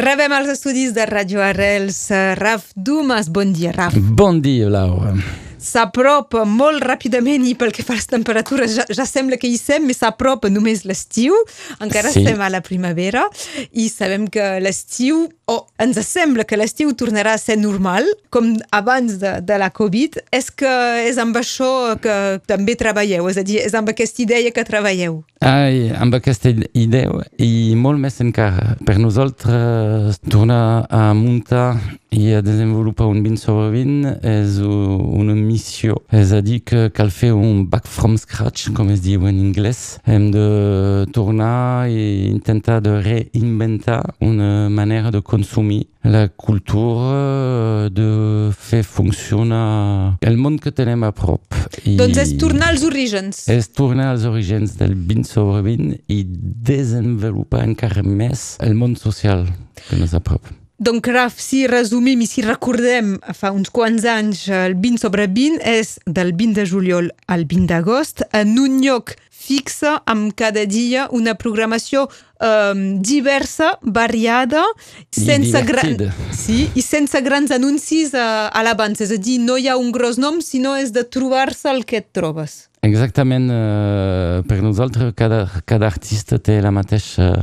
Rebem als estudis de Radio Arrels Raf Dumas. Bon dia, Raf. Bon dia, Laura. S'apropa molt ràpidament i pel que fa a les temperatures ja, ja sembla que hi sem, però s'apropa només l'estiu. Encara Sí. estem a la primavera i sabem que l'estiu, o ens sembla que l'estiu tornarà a ser normal, com abans de, de la Covid. És que és amb això que també treballeu, és a dir, és amb aquesta idea que treballeu. Ai, amb aquesta idea i molt més encara. Per nosaltres, tornar a muntar i a desenvolupar un vin sobre vin és u- una missió. És a dir, que cal fer un back from scratch, com es diu en anglès. Hem de tornar i intentar de reinventar una manera de consumir la cultura, de fer funcionar el món que tenim a prop. I Doncs és tornar als orígens. és tornar als orígens del vin sobre vin i desenvolupar encara més el món social que nos apropa. Donc, Raf, si resumim i si recordem fa uns quants anys el 20 sobre 20 és del 20 de juliol al 20 d'agost en un lloc fixe amb cada dia una programació um, diversa, variada, I sense, gran, sí, i sense grans anuncis a, a l'abans. És a dir, no hi ha un gros nom, sinó és de trobar-se el que et trobes. Exactament, eh, per nosaltres cada, cada artista té la mateixa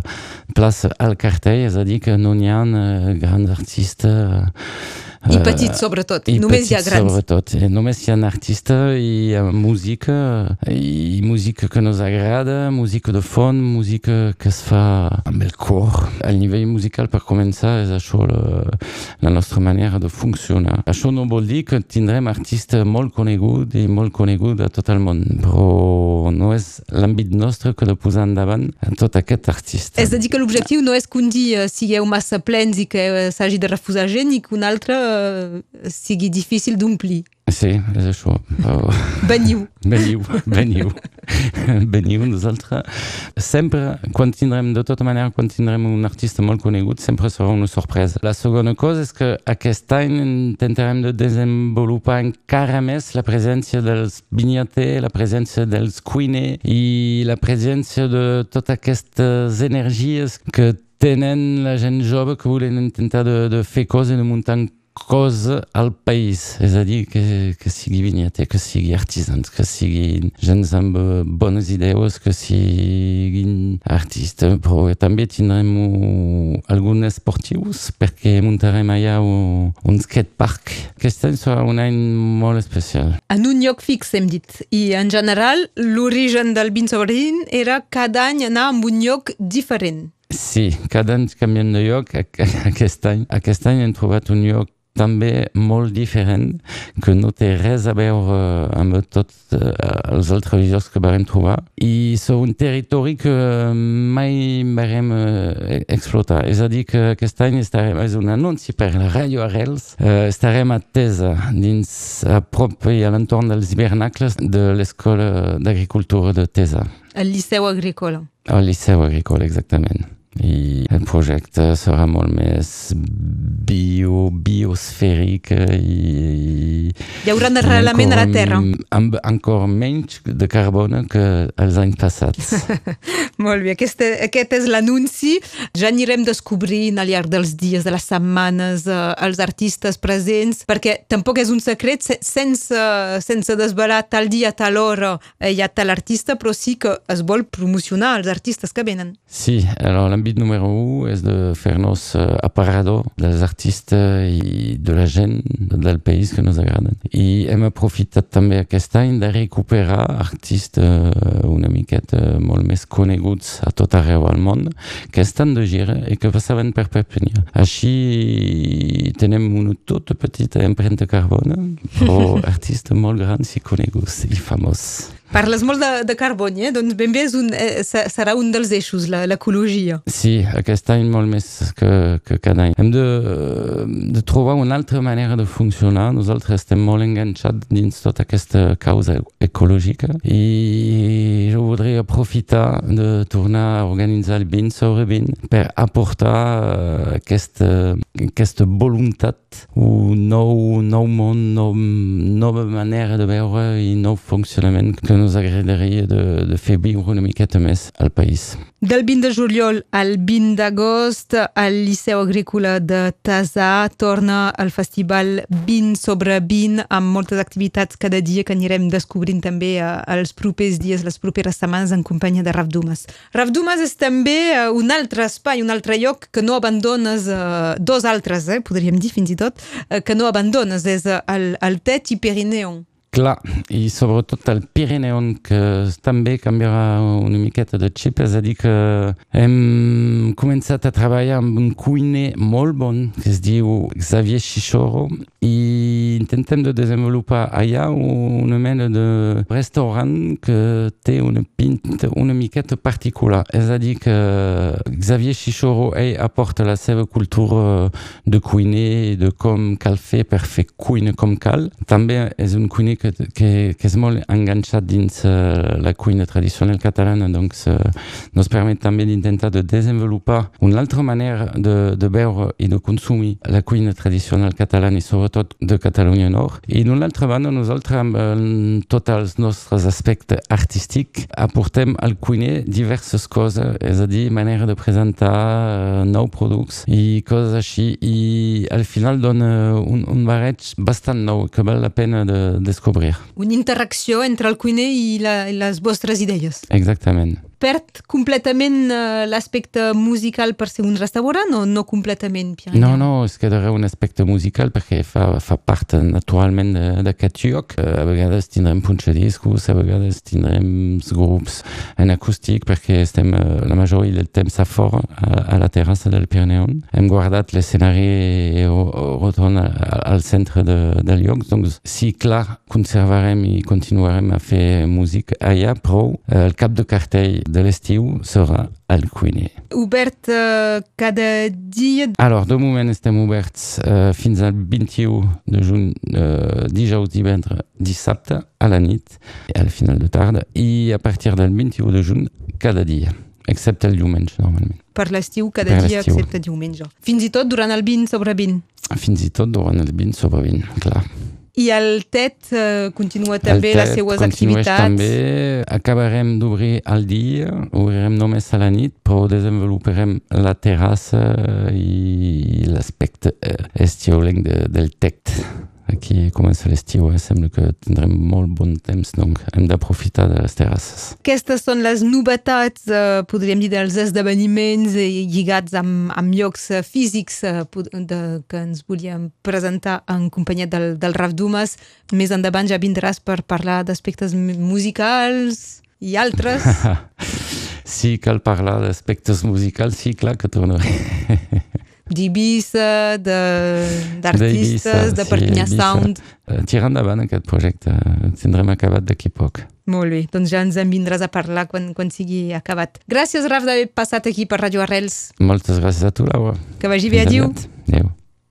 plaça al cartell, és a dir, que no n'hi ha eh, grans artistes I eh, petits, sobretot. I Només hi ha grans. Sobretot. Només hi ha artistes i hi ha música, i música que nos agrada, música de fons, música que es fa amb el cor. El nivell musical, per començar, és això la, la nostra manera de funcionar. Això no vol dir que tindrem artistes molt coneguts i molt coneguts a tot el món, però no és l'àmbit nostre que de posar endavant tot aquest artista. És a dir, que l'objectiu no és que un dia sigueu massa plens i que eh, s'hagi de refusar gent i que un altre eh, sigui difícil d'omplir. Sí, és això. Veniu. Veniu, veniu. veniu, nosaltres. Sempre, quan tindrem, de tota manera, quan tindrem un artista molt conegut, sempre serà una sorpresa. La segona cosa és que aquest any intentarem de desenvolupar encara més la presència dels vinyaters, la presència dels cuiners i la presència de totes aquestes energies que tenen la gent jove que volen intentar de, de fer coses, de muntar cosa al país, és a dir, que, que sigui vinyater, que sigui artisans, que siguin gent amb eh, bones idees, que siguin artistes, però també tindrem alguns esportius perquè muntarem allà un, skatepark. Aquest any serà un any molt especial. En un lloc fix, hem dit. I, en general, l'origen del 20 sobre 20 era cada any anar en un lloc diferent. Sí, cada any canviem de lloc. Aquest any, aquest any hem trobat un lloc també molt diferent, que no té res a veure amb tots eh, els altres llocs que vam trobar. I és un territori que mai vam eh, explotar. És a dir, que aquest any estarem, és un anunci per la Radio Arrels, eh, estarem a Tesa, dins, a prop i a l'entorn dels hivernacles de l'Escola d'Agricultura de Tesa. Al Liceu Agrícola. Al Liceu Agricole, exactament. I el projecte serà molt més bio, biosfèric i... Hi haurà un arrelament a la terra. Amb encara menys de carboni que els anys passats. Molt bé, aquest, aquest és l'anunci. Ja anirem descobrint al llarg dels dies, de les setmanes, eh, els artistes presents, perquè tampoc és un secret, se- sense, sense desvelar tal dia, tal hora eh, hi ha tal artista, però sí que es vol promocionar els artistes que venen. Sí, alors l'àmbit número 1 és de fer-nos uh, aparador dels artistes i de la gent del país que ens agraden. I hem aprofitat també aquest any de recuperar artistes uh, una miqueta molt més coneguts a tot arreu al món que estan de gira i que passaven per Perpinyà. Així tenem una tota petita empremta de carboni, però artistes molt grans i coneguts i famosos. Parles molt de, de carboni, eh? doncs ben bé és un, eh, se- serà un dels eixos, l'ecologia. Sí, aquest any molt més que, que cada any. Hem de, de trobar una altra manera de funcionar. Nosaltres estem molt enganxats dins tota aquesta causa ecològica i jo voldria aprofitar de tornar a organitzar el 20 sobre 20 per aportar eh, aquesta aquesta voluntat, un nou, nou món, nou, nova manera de veure i nou funcionament que ens agradaria de, de fer viure una miqueta més al país. Del 20 de juliol al 20 d'agost, al Liceu Agrícola de Tasà torna el festival 20 sobre 20 amb moltes activitats cada dia que anirem descobrint també eh, els propers dies, les properes setmanes en companyia de Raf Dumas. Raf Dumas és també eh, un altre espai, un altre lloc que no abandones, eh, dos altres, eh, podríem dir fins i tot, que no abandones, és el, el Tet i Pirineon. Clar, i sobretot el Pirineon, que també canviarà una miqueta de xip, és a dir que hem començat a treballar amb un cuiner molt bon, que es diu Xavier Chichoro, intentem de desenvolupar allà una mena de restaurant que té una pinta una miqueta particular. És a dir que Xavier Chichoro ell aporta la seva cultura de cuiner, de com cal fer per fer cuina com cal. També és un cuiner que, que, que és molt enganxat dins uh, la cuina tradicional catalana, doncs nos permet també d'intentar de desenvolupar una altra manera de, de veure i de consumir la cuina tradicional catalana i sobretot de Catalunya Nord. I d'una altra banda, nosaltres amb uh, tots els nostres aspectes artístics aportem al cuiner diverses coses, és a dir, manera de presentar uh, nous productes i coses així, i al final dona un, un barreig bastant nou que val la pena de descobrir. Una interacció entre el cuiner i, la, i les vostres idees. Exactament. Perd completament uh, l'aspecte musical per ser un restaurant o no completament? Pierre? No, no, es quedarà un aspecte musical perquè fa, fa part naturalment d'aquest lloc. A vegades tindrem punxadiscos, a vegades tindrem grups en acústic perquè estem la majoria del temps a fora, a, a la terrassa del Pirineon. Hem guardat l'escenari rotond al centre de, del lloc, doncs sí, clar, conservarem i continuarem a fer música allà, però el cap de cartell de l'estiu serà el cuiner. Obert uh, cada dia? Alors, de moment estem oberts uh, fins al 21 de juny, uh, dijous, divendres, dissabte, a la nit, al final de tarda, i a partir del 21 de juny, cada dia excepte el diumenge, normalment. Per l'estiu, cada per dia, excepte diumenge. Fins i tot durant el 20 sobre 20? Fins i tot durant el 20 sobre 20, clar. I el TET uh, continua també les seues activitats? també. Acabarem d'obrir al dia, obrirem només a la nit, però desenvoluparem la terrassa i l'aspecte uh, estiulenc de, del TET. Aquí comença l'estiu, eh? sembla que tindrem molt bon temps, doncs hem d'aprofitar de les terrasses. Aquestes són les novetats, eh, podríem dir, dels esdeveniments eh, lligats amb, amb llocs eh, físics eh, de, que ens volíem presentar en companyia del, del Raf Dumas. Més endavant ja vindràs per parlar d'aspectes musicals i altres. sí, cal parlar d'aspectes musicals, sí, clar que tornaré. d'Ibissa, d'artistes, de, de Perpinyà sí, Sound. Uh, tirant endavant aquest projecte, uh, tindrem acabat d'aquí poc. Molt bé, doncs ja ens en vindràs a parlar quan, quan sigui acabat. Gràcies, Raf, d'haver passat aquí per Radio Arrels. Moltes gràcies a tu, Laura. Que vagi bé, adiu. Adéu.